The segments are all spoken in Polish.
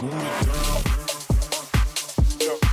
Move it down. Yeah.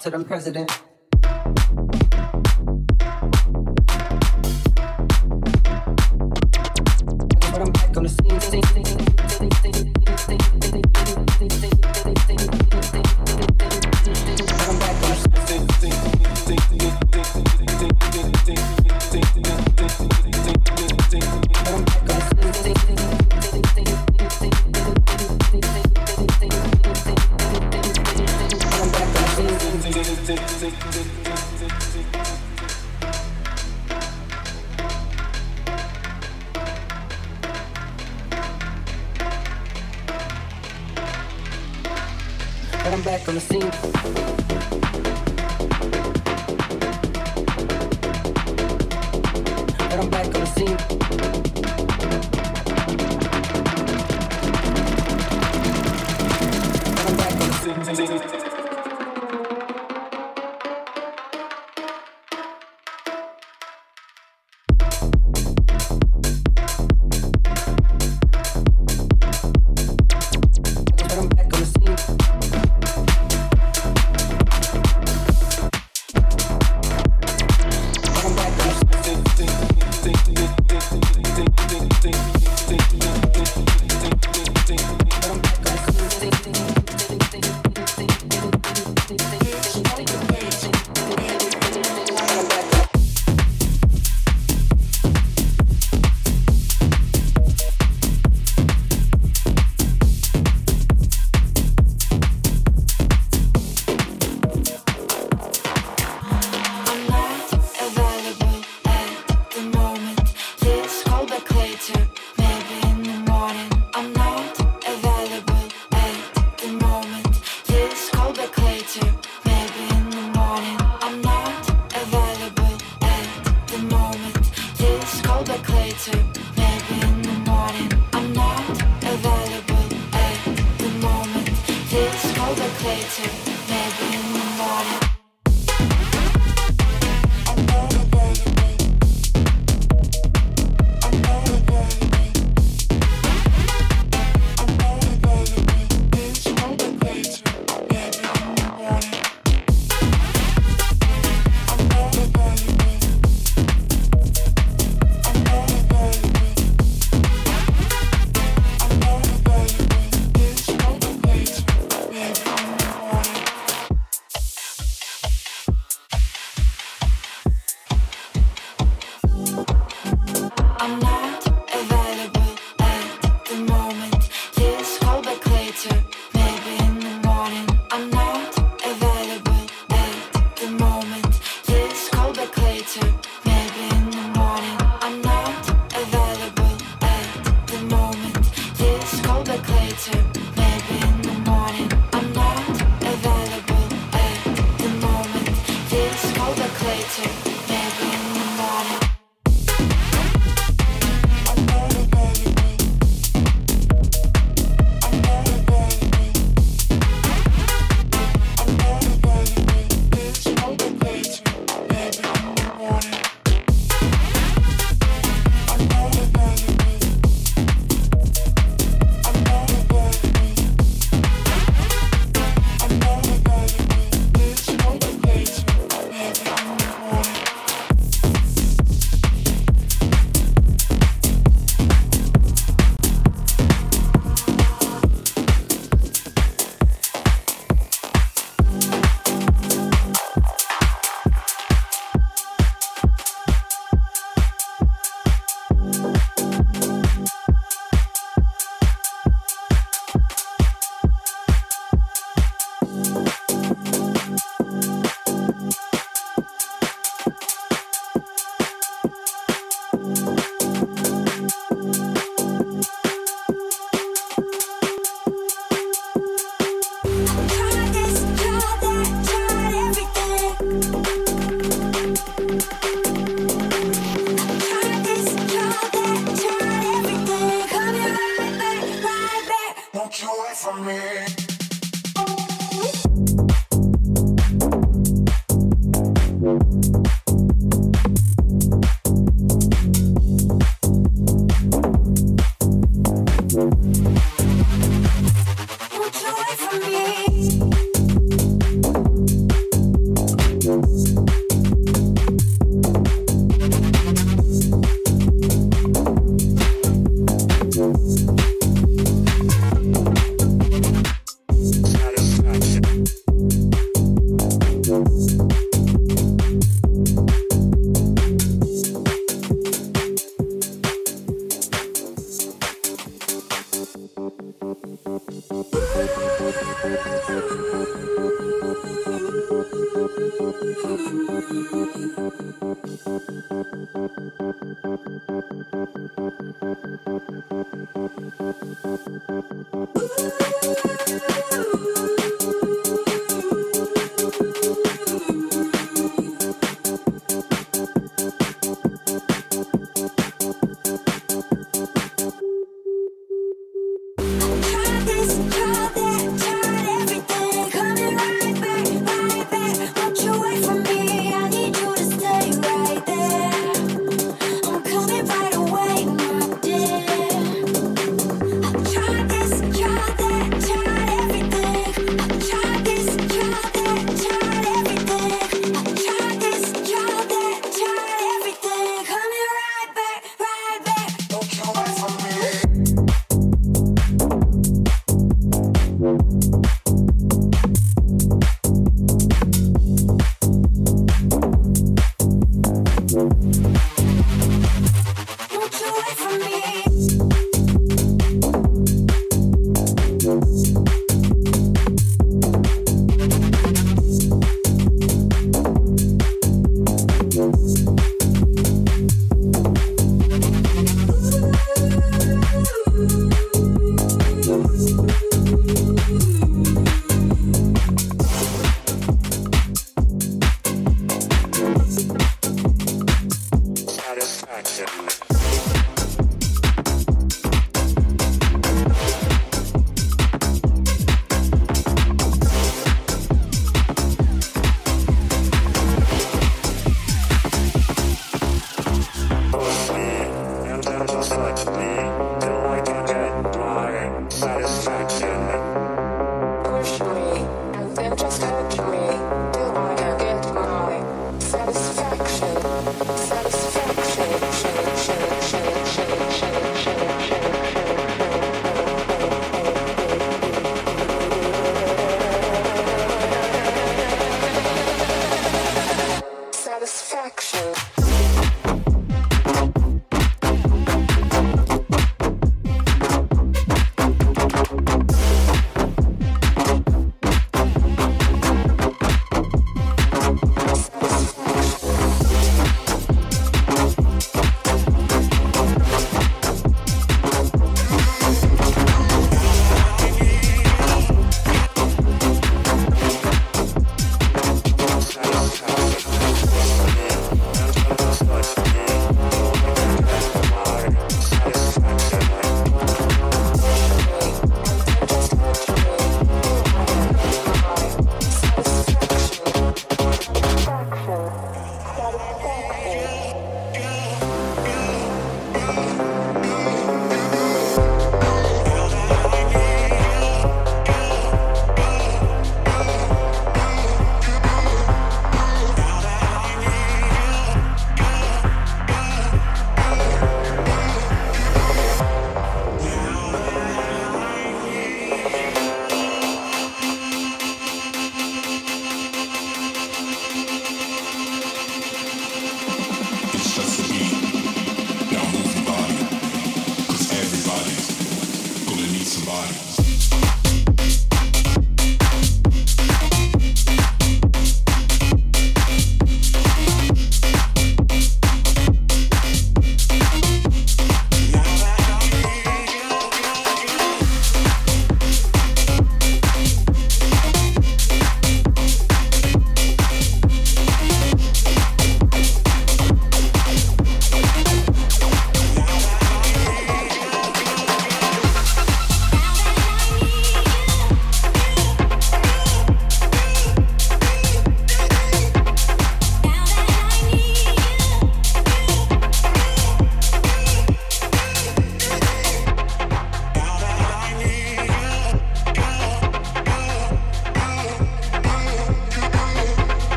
To them president. It's called a crater.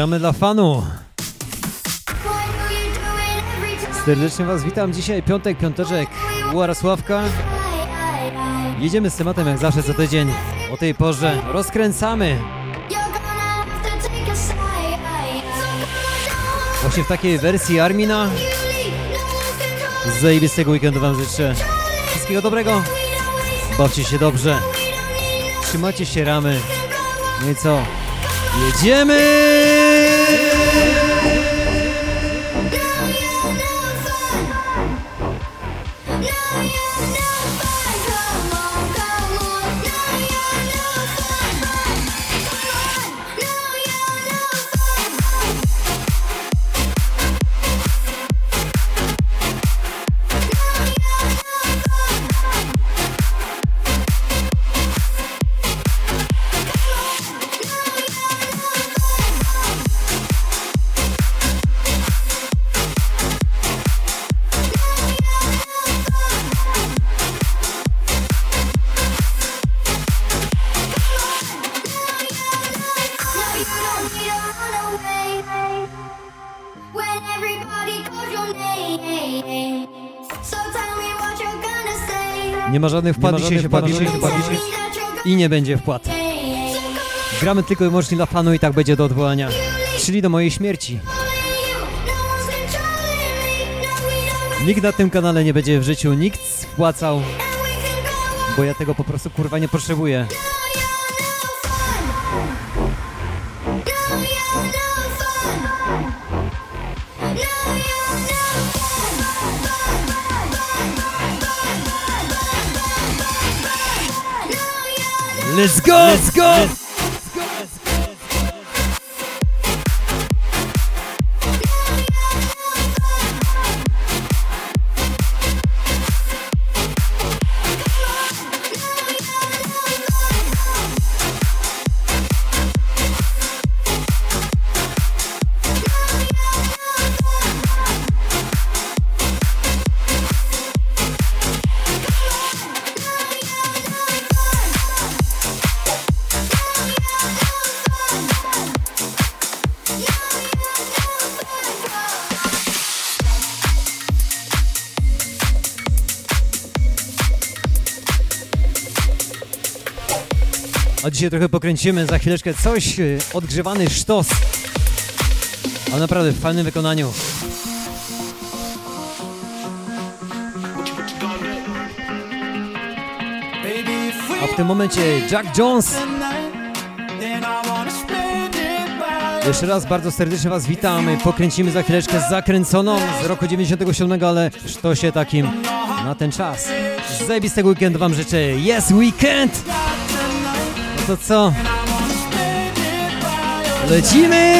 Gramy dla fanu. Serdecznie Was witam. Dzisiaj piątek, piąteczek, Łarosławka. Jedziemy z tematem jak zawsze co tydzień. O tej porze rozkręcamy. Właśnie w takiej wersji Armina. Z zajebistego weekendu Wam życzę. Wszystkiego dobrego. Bawcie się dobrze. Trzymacie się ramy. No i co? Jedziemy! Nie ma żadnych wpadów, dzisiaj się wpadów, dzisiaj się i nie będzie wpłat. Gramy tylko i wyłącznie dla fanu i tak będzie do odwołania. Czyli do mojej śmierci. Nikt na tym kanale nie będzie w życiu nikt spłacał, bo ja tego po prostu kurwa nie potrzebuję. Let's go! Let's go! Let's A dzisiaj trochę pokręcimy, za chwileczkę coś, y, odgrzewany sztos. A naprawdę w fajnym wykonaniu. A w tym momencie Jack Jones. Jeszcze raz bardzo serdecznie Was witamy. Pokręcimy za chwileczkę zakręconą z roku 97, ale sztosie takim na ten czas. Zajebistego weekendu Wam życzę. Yes, weekend! To co? Lecimy!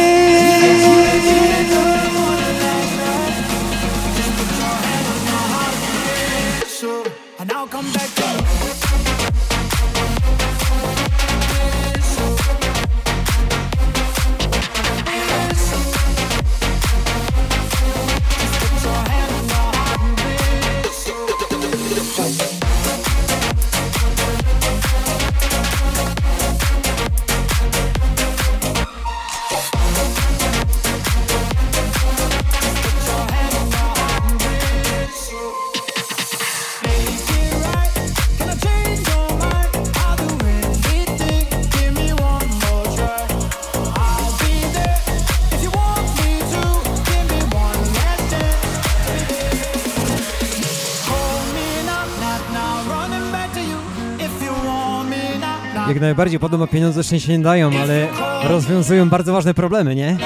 najbardziej. Podobno pieniądze szczęście nie dają, ale rozwiązują bardzo ważne problemy, nie?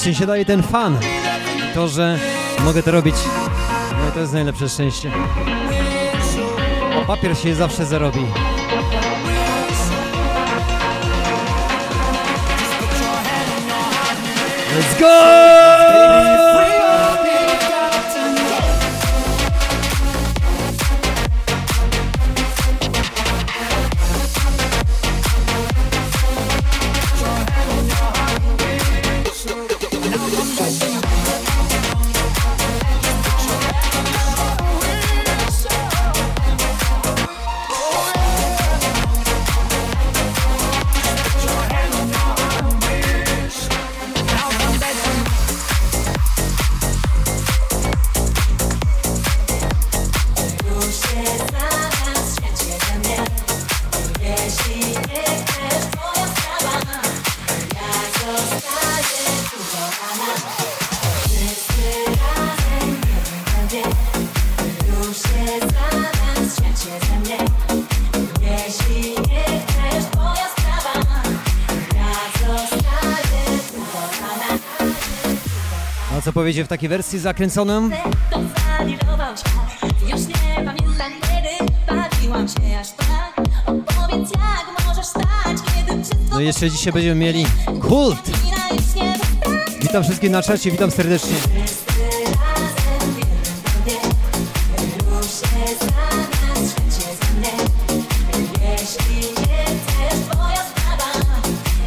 Szczęście daje ten fan. To, że mogę to robić, no i to jest najlepsze szczęście. Papier się zawsze zarobi. Let's go! będzie w takiej wersji zakręconym. No i jeszcze dzisiaj będziemy mieli kult! Witam wszystkich na czacie, witam serdecznie.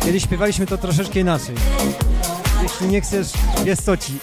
Kiedy śpiewaliśmy to troszeczkę inaczej jeśli nie chcesz, jest to ci.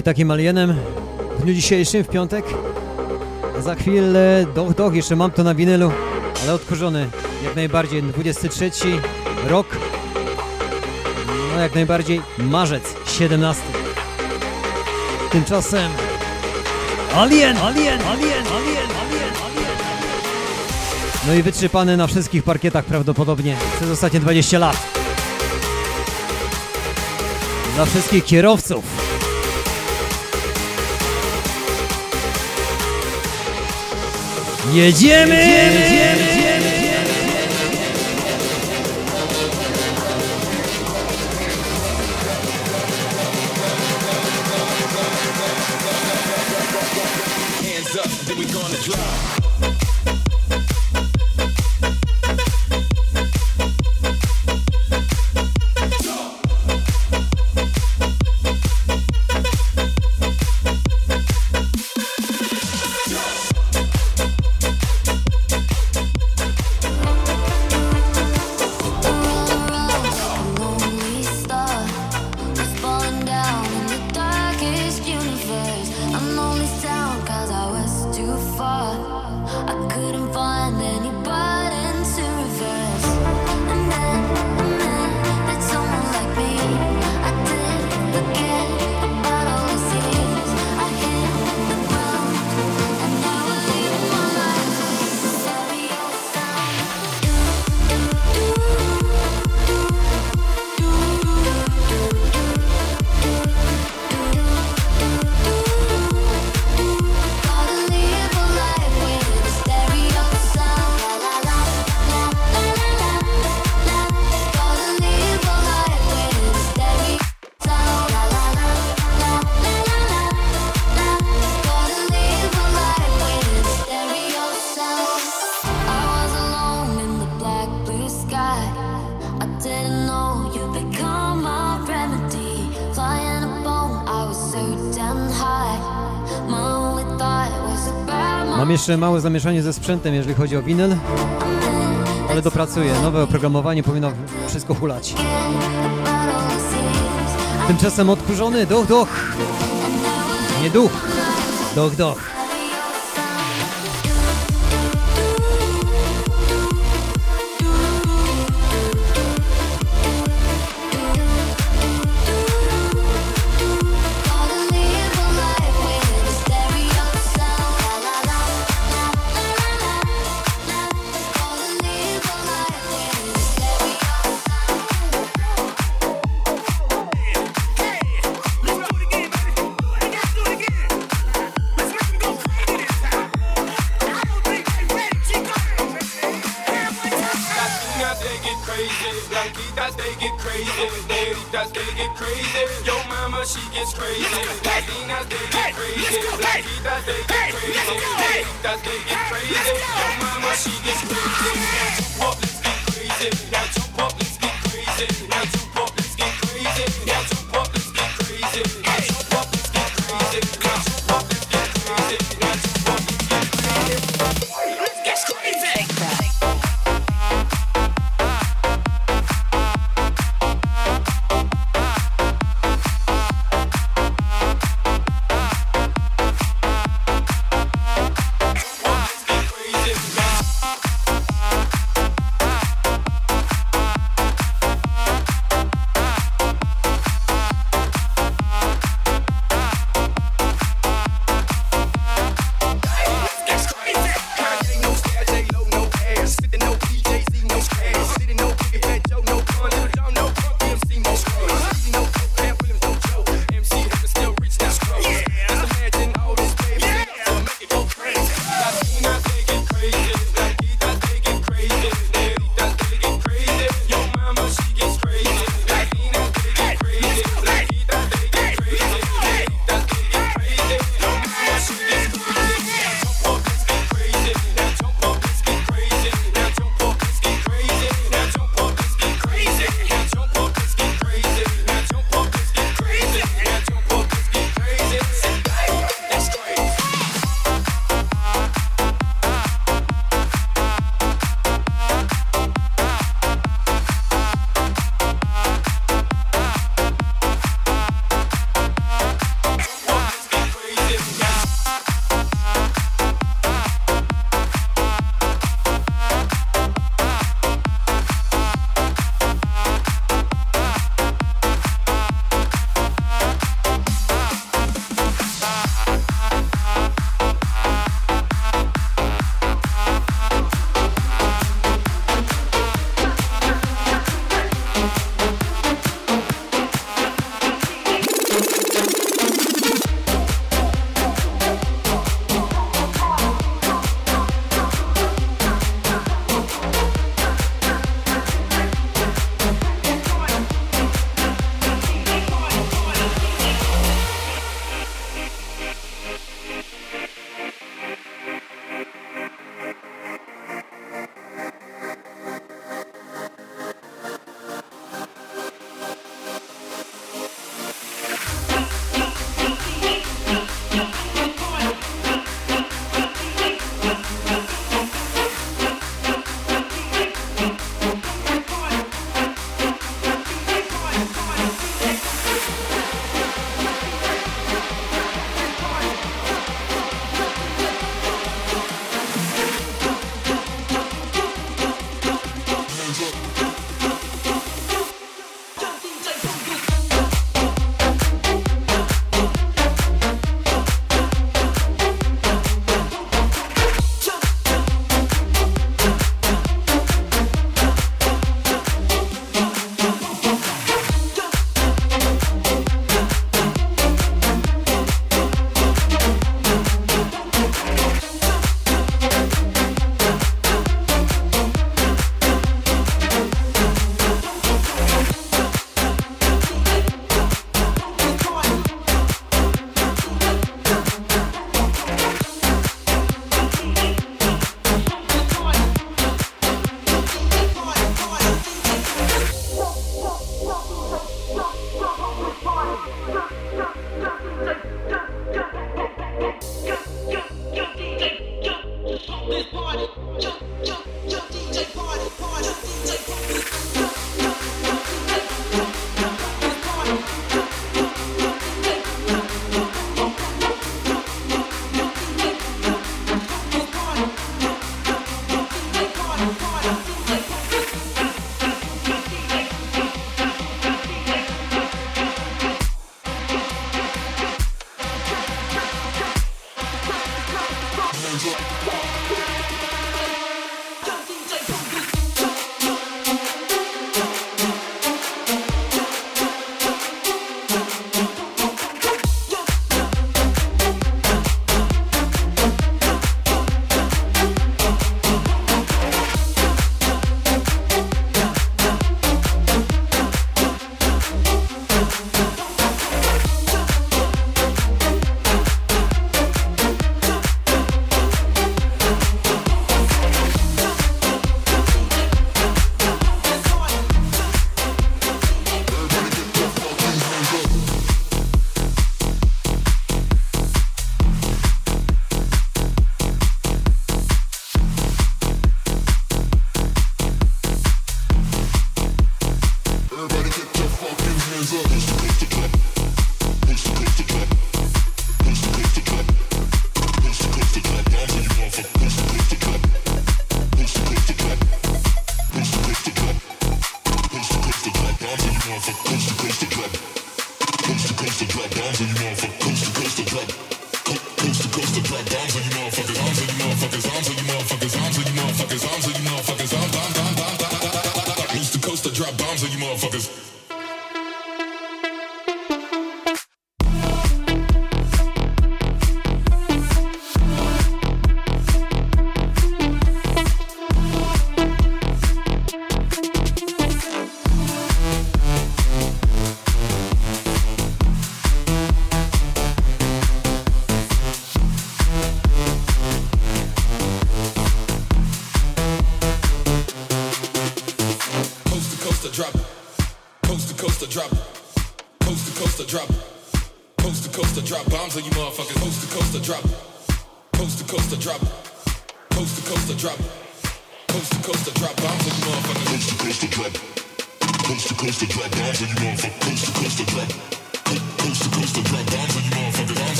i takim alienem w dniu dzisiejszym, w piątek. Za chwilę, doch, doch, jeszcze mam to na winylu, ale odkurzony jak najbardziej. 23 rok, no jak najbardziej marzec 17. Tymczasem alien, alien, alien, alien, alien. alien. No i wytrzypany na wszystkich parkietach prawdopodobnie przez ostatnie 20 lat. Dla wszystkich kierowców. Yeah, yeah, Mam jeszcze małe zamieszanie ze sprzętem, jeżeli chodzi o winyl, ale dopracuję. Nowe oprogramowanie powinno wszystko hulać. Tymczasem odkurzony, doch, doch. Nie duch, doch, doch.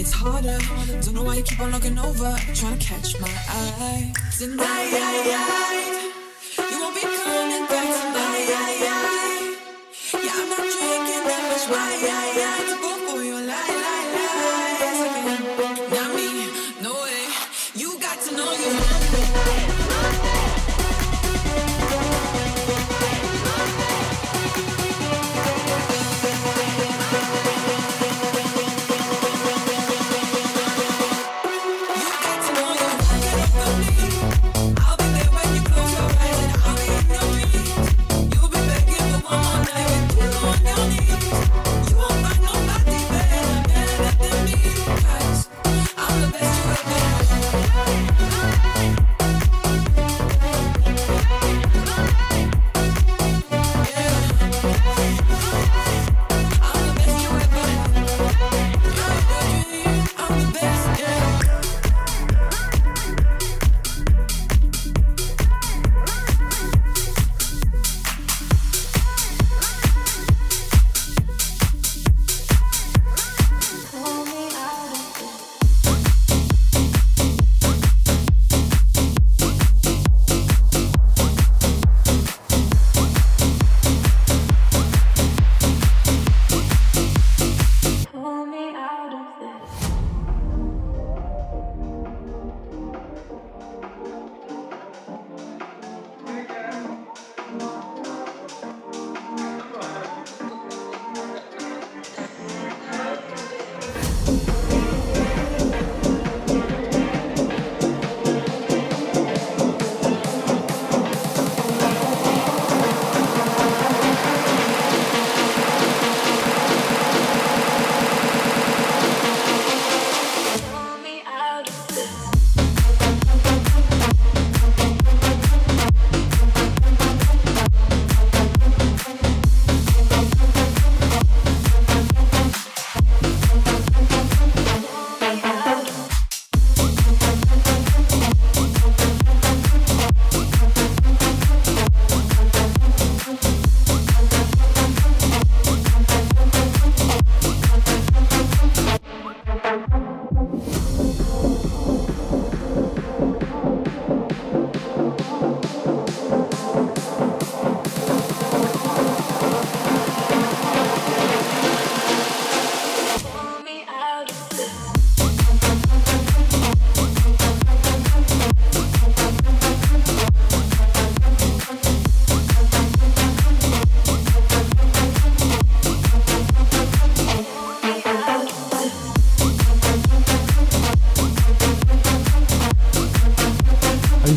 it's harder. Don't know why you keep on looking over, trying to catch my eye. Tonight, I, I, I.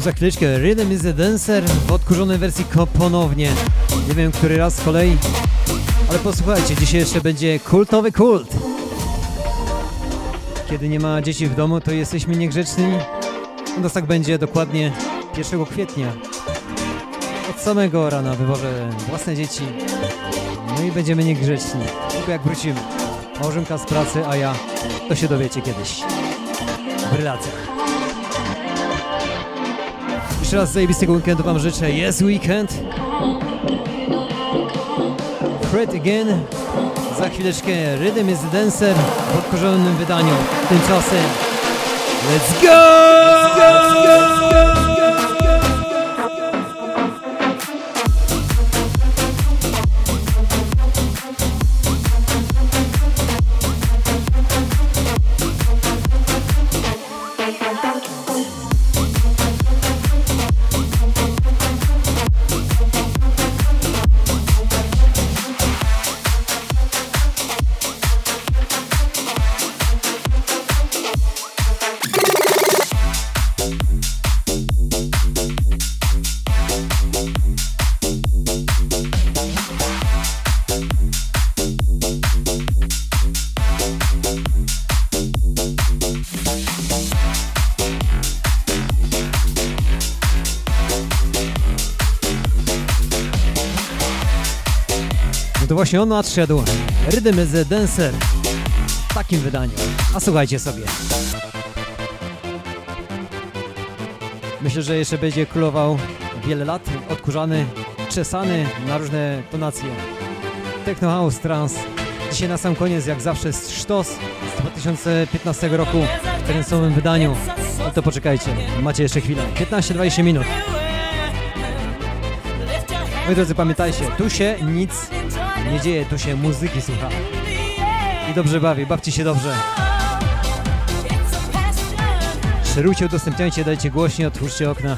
za chwileczkę Rhythm is a Dancer w odkurzonej wersji ponownie. Nie wiem, który raz z kolei, ale posłuchajcie, dzisiaj jeszcze będzie kultowy kult. Kiedy nie ma dzieci w domu, to jesteśmy niegrzeczni. No tak będzie dokładnie 1 kwietnia. Od samego rana wywożę własne dzieci. No i będziemy niegrzeczni. Tylko jak wrócimy. Małżonka z pracy, a ja to się dowiecie kiedyś. W relacjach. Jeszcze raz zajebistego weekendu Wam życzę. Jest weekend. Fred again. Za chwileczkę Rhythm is Dancer w odkorzonym wydaniu. Tymczasem Let's go! Let's go! Właśnie on nadszedł. Rhythm is a Dancer. W takim wydaniu. A słuchajcie sobie. Myślę, że jeszcze będzie królował wiele lat. Odkurzany, czesany na różne tonacje. Techno House, Trans. Dzisiaj na sam koniec, jak zawsze, sztos z 2015 roku w samym wydaniu. Ale to poczekajcie, macie jeszcze chwilę. 15-20 minut. Moi drodzy, pamiętajcie, tu się nic nie dzieje, tu się muzyki słucha. I dobrze bawi, bawcie się dobrze. Szerujcie, udostępniajcie, dajcie głośniej, otwórzcie okna.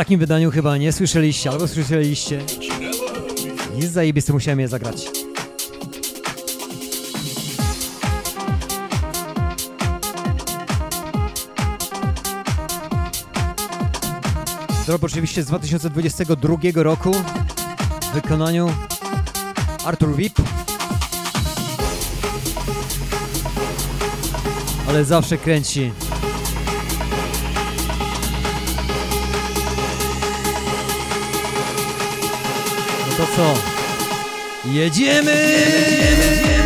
takim wydaniu chyba nie słyszeliście, albo słyszeliście. I zajebisty musiałem je zagrać. Drop oczywiście z 2022 roku w wykonaniu Arthur Wip. Ale zawsze kręci. To co? Jedziemy!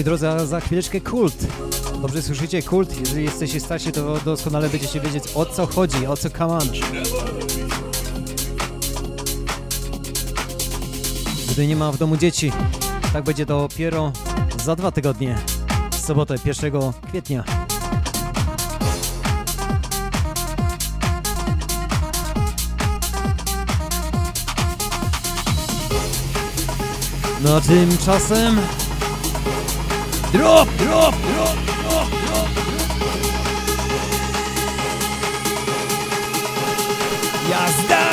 Moi drodzy, a za chwileczkę kult. Dobrze słyszycie? Kult. Jeżeli jesteście starsi, to doskonale będziecie wiedzieć o co chodzi, o co on. Gdy nie ma w domu dzieci, tak będzie dopiero za dwa tygodnie. W sobotę, 1 kwietnia. No a tymczasem... Drop, drop, drop, drop, drop. Jazda!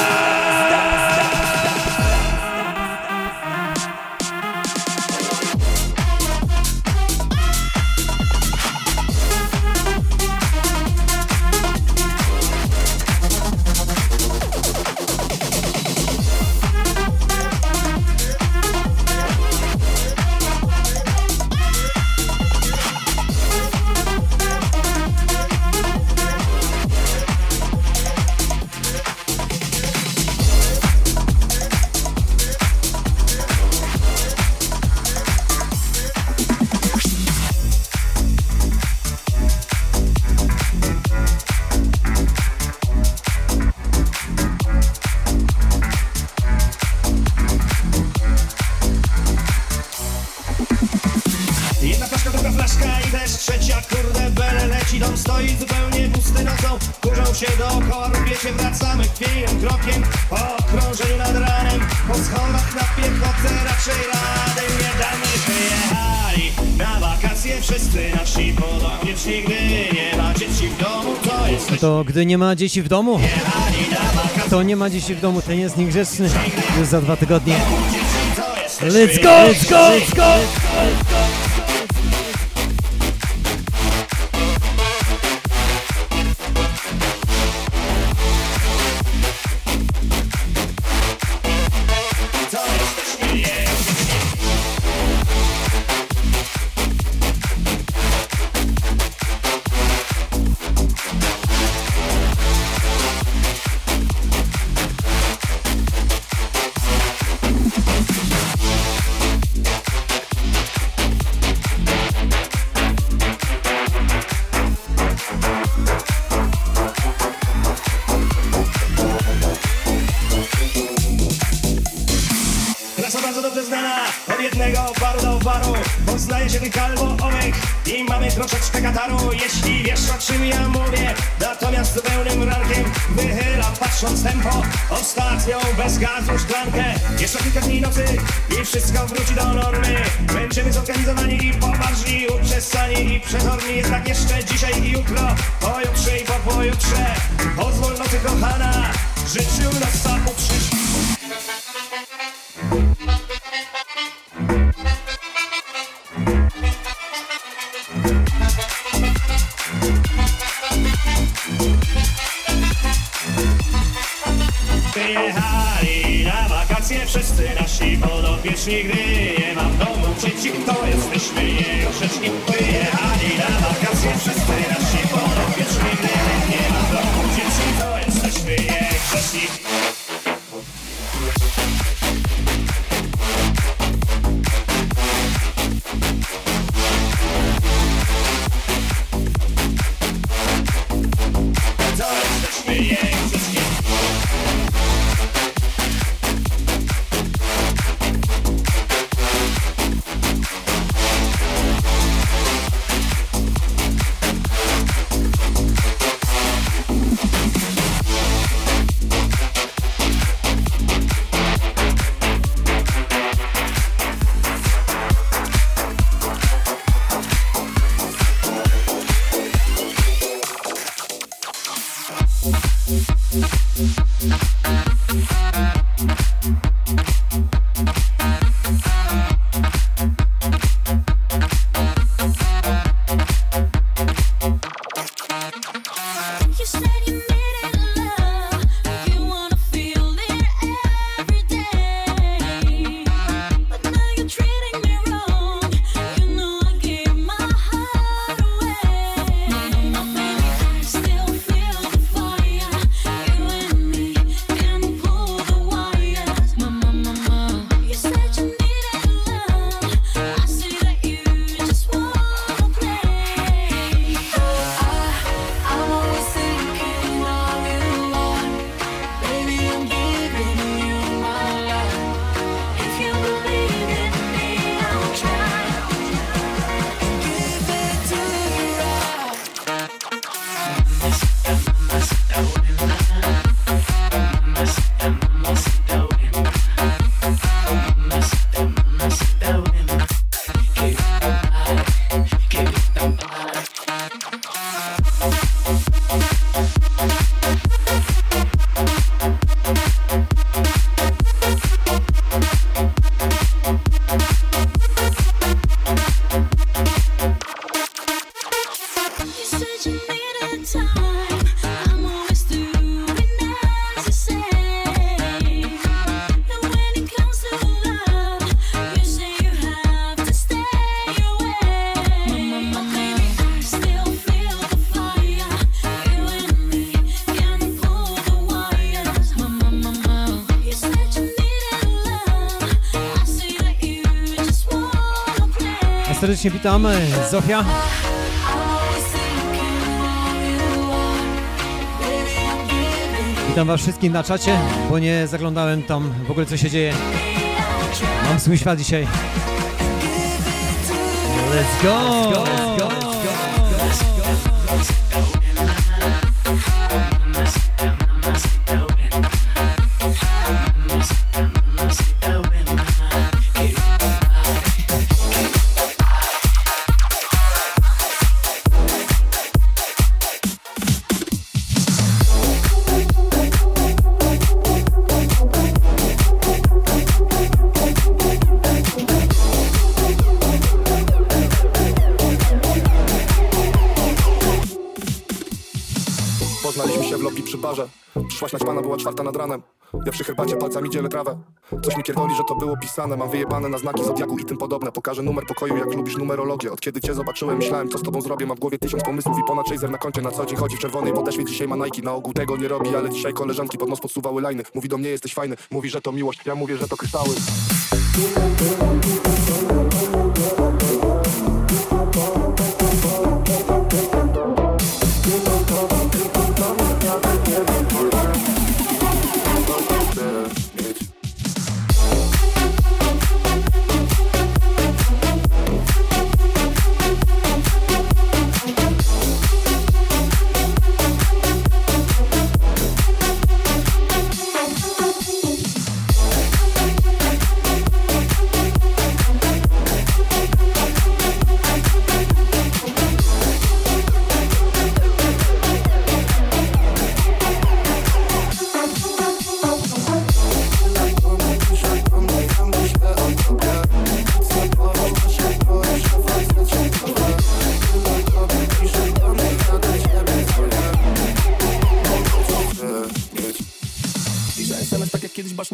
Gdy nie ma dzieci w domu, to nie ma dzieci w domu, ten jest niegrzeczny. Już za dwa tygodnie. Let's go, let's go, let's go! Wyjechali na wakacje wszyscy nasi podopieczni Gdy nie ma w domu dzieci, to jesteśmy jej orzeczni Wyjechali na wakacje wszyscy nasi podopieczni Gdy nie ma w domu dzieci, to jesteśmy jej grzeczni serdecznie witam, e, Zofia. Witam Was wszystkich na czacie, bo nie zaglądałem tam w ogóle co się dzieje. Mam swój świat dzisiaj. Let's go! Let's go! Ja przy herbacie palcami dzielę trawę. Coś mi pierdoli, że to było pisane. Mam wyjebane na znaki zodiaku i tym podobne. Pokażę numer pokoju, jak lubisz numerologię. Od kiedy cię zobaczyłem, myślałem, co z tobą zrobię. Mam w głowie tysiąc pomysłów i ponad chaser na koncie. Na co dzień chodzi w czerwonej podeszwie, dzisiaj ma Nike. Na ogół tego nie robi, ale dzisiaj koleżanki pod nos podsuwały lajny. Mówi do mnie, jesteś fajny, mówi, że to miłość. Ja mówię, że to kryształy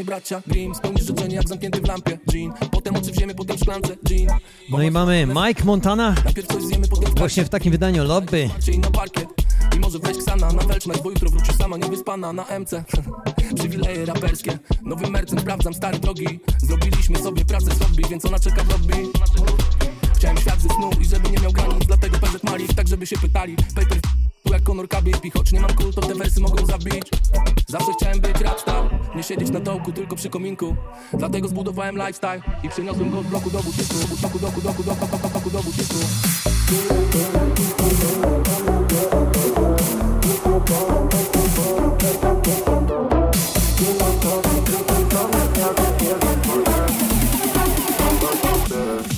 baśnie bracia Grimm Spełnisz życzenie jak zamknięty w lampie Jean. Potem oczy w ziemię, potem w szklance Jean. No i mamy Mike Montana. Najpierw coś zjemy, potem w właśnie w takim wydaniu lobby. I może wejść Ksana na Bo jutro wróci sama niewyspana na MC Przywileje raperskie. Nowy mercen, sprawdzam stare drogi. Zrobiliśmy sobie pracę z hobby Więc ona czeka w lobby. Chciałem świat ze snu i żeby nie miał granic Dlatego PZ Malik, tak żeby się pytali. Paper jak Conor KBP Choć nie mam kul, to te wersy mogą zabić. Zawsze chciałem być rapstar Nie siedzieć na dołku, tylko przy kominku. Dlatego zbudowałem lifestyle I przeniosłem go z bloku do butieku Doku, doku, doku, doku, doku, doku, do butieku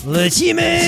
Lecimy!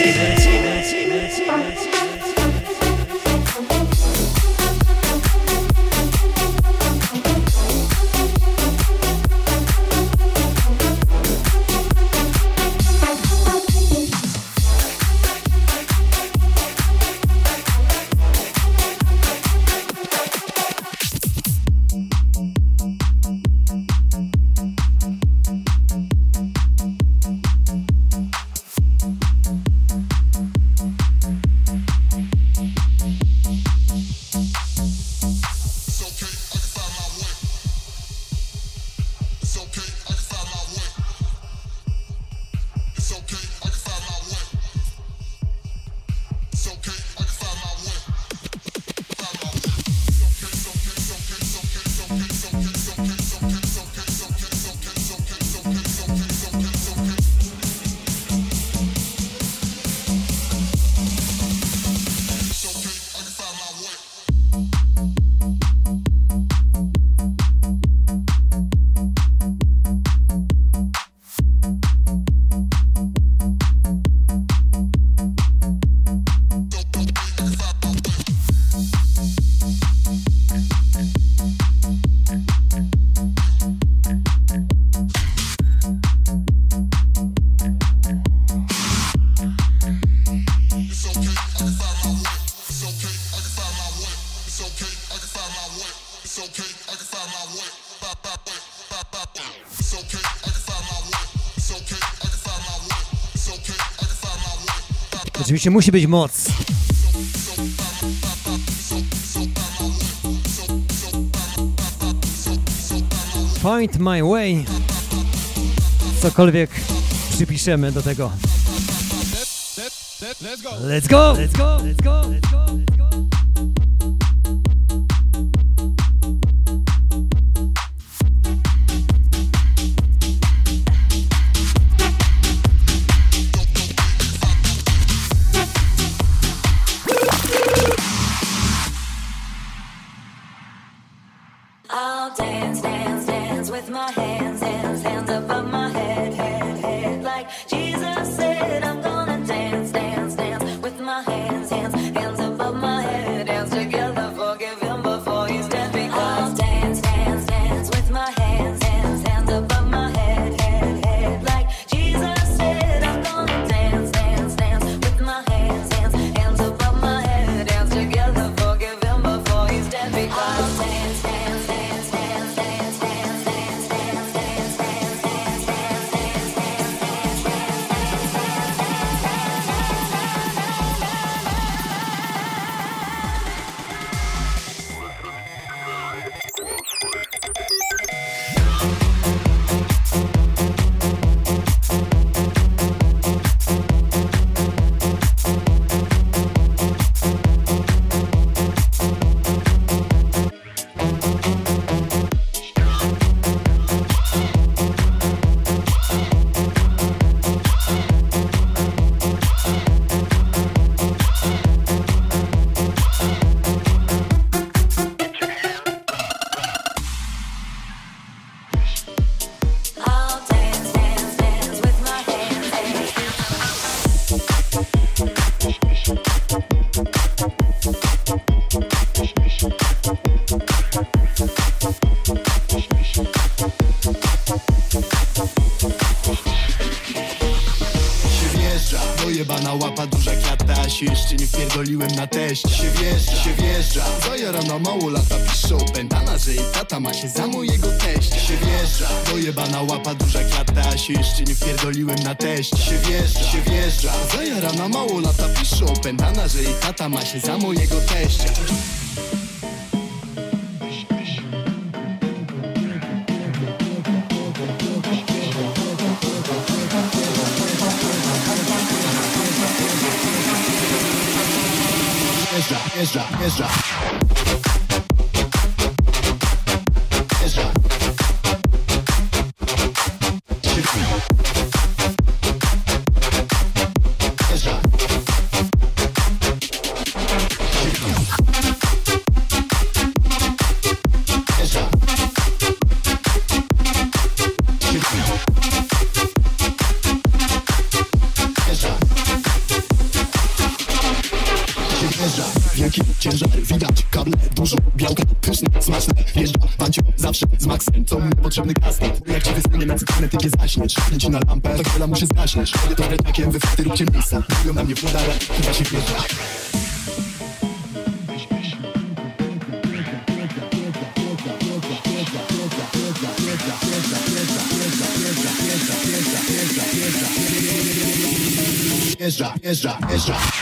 Oczywiście musi być moc. Find my way. Cokolwiek przypiszemy do tego. Let's go! Let's go! Let's go! Let's go! Let's go. mało lata pisze opętana, że jej tata ma się za mojego teścia Się wjeżdża, dojebana łapa, duża klata A się jeszcze nie wpierdoliłem na teścia Się wjeżdża, się wjeżdża Zajara na mało lata pisze opętana, że jej tata ma się za mojego teścia Ezra, Ezra, Ezra. leci na lampę Tak chwila muszę zgaśnąć Chodzę to retakiem, wy fakty róbcie miejsca Mówią na mnie władara, chyba się wjeżdżać Jeżdża, jeżdża, jeżdża.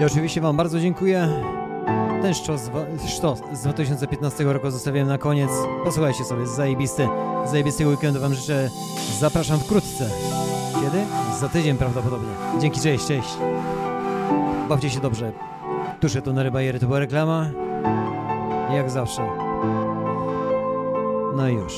I oczywiście Wam bardzo dziękuję. Ten sztos, z wa- sztos z 2015 roku zostawiłem na koniec. Posłuchajcie sobie, zajebisty, zajebistego weekendu Wam życzę. Zapraszam wkrótce. Kiedy? Za tydzień prawdopodobnie. Dzięki, cześć, cześć. Bawcie się dobrze. Tuszę tonery bajery, to była reklama. Jak zawsze. No i już.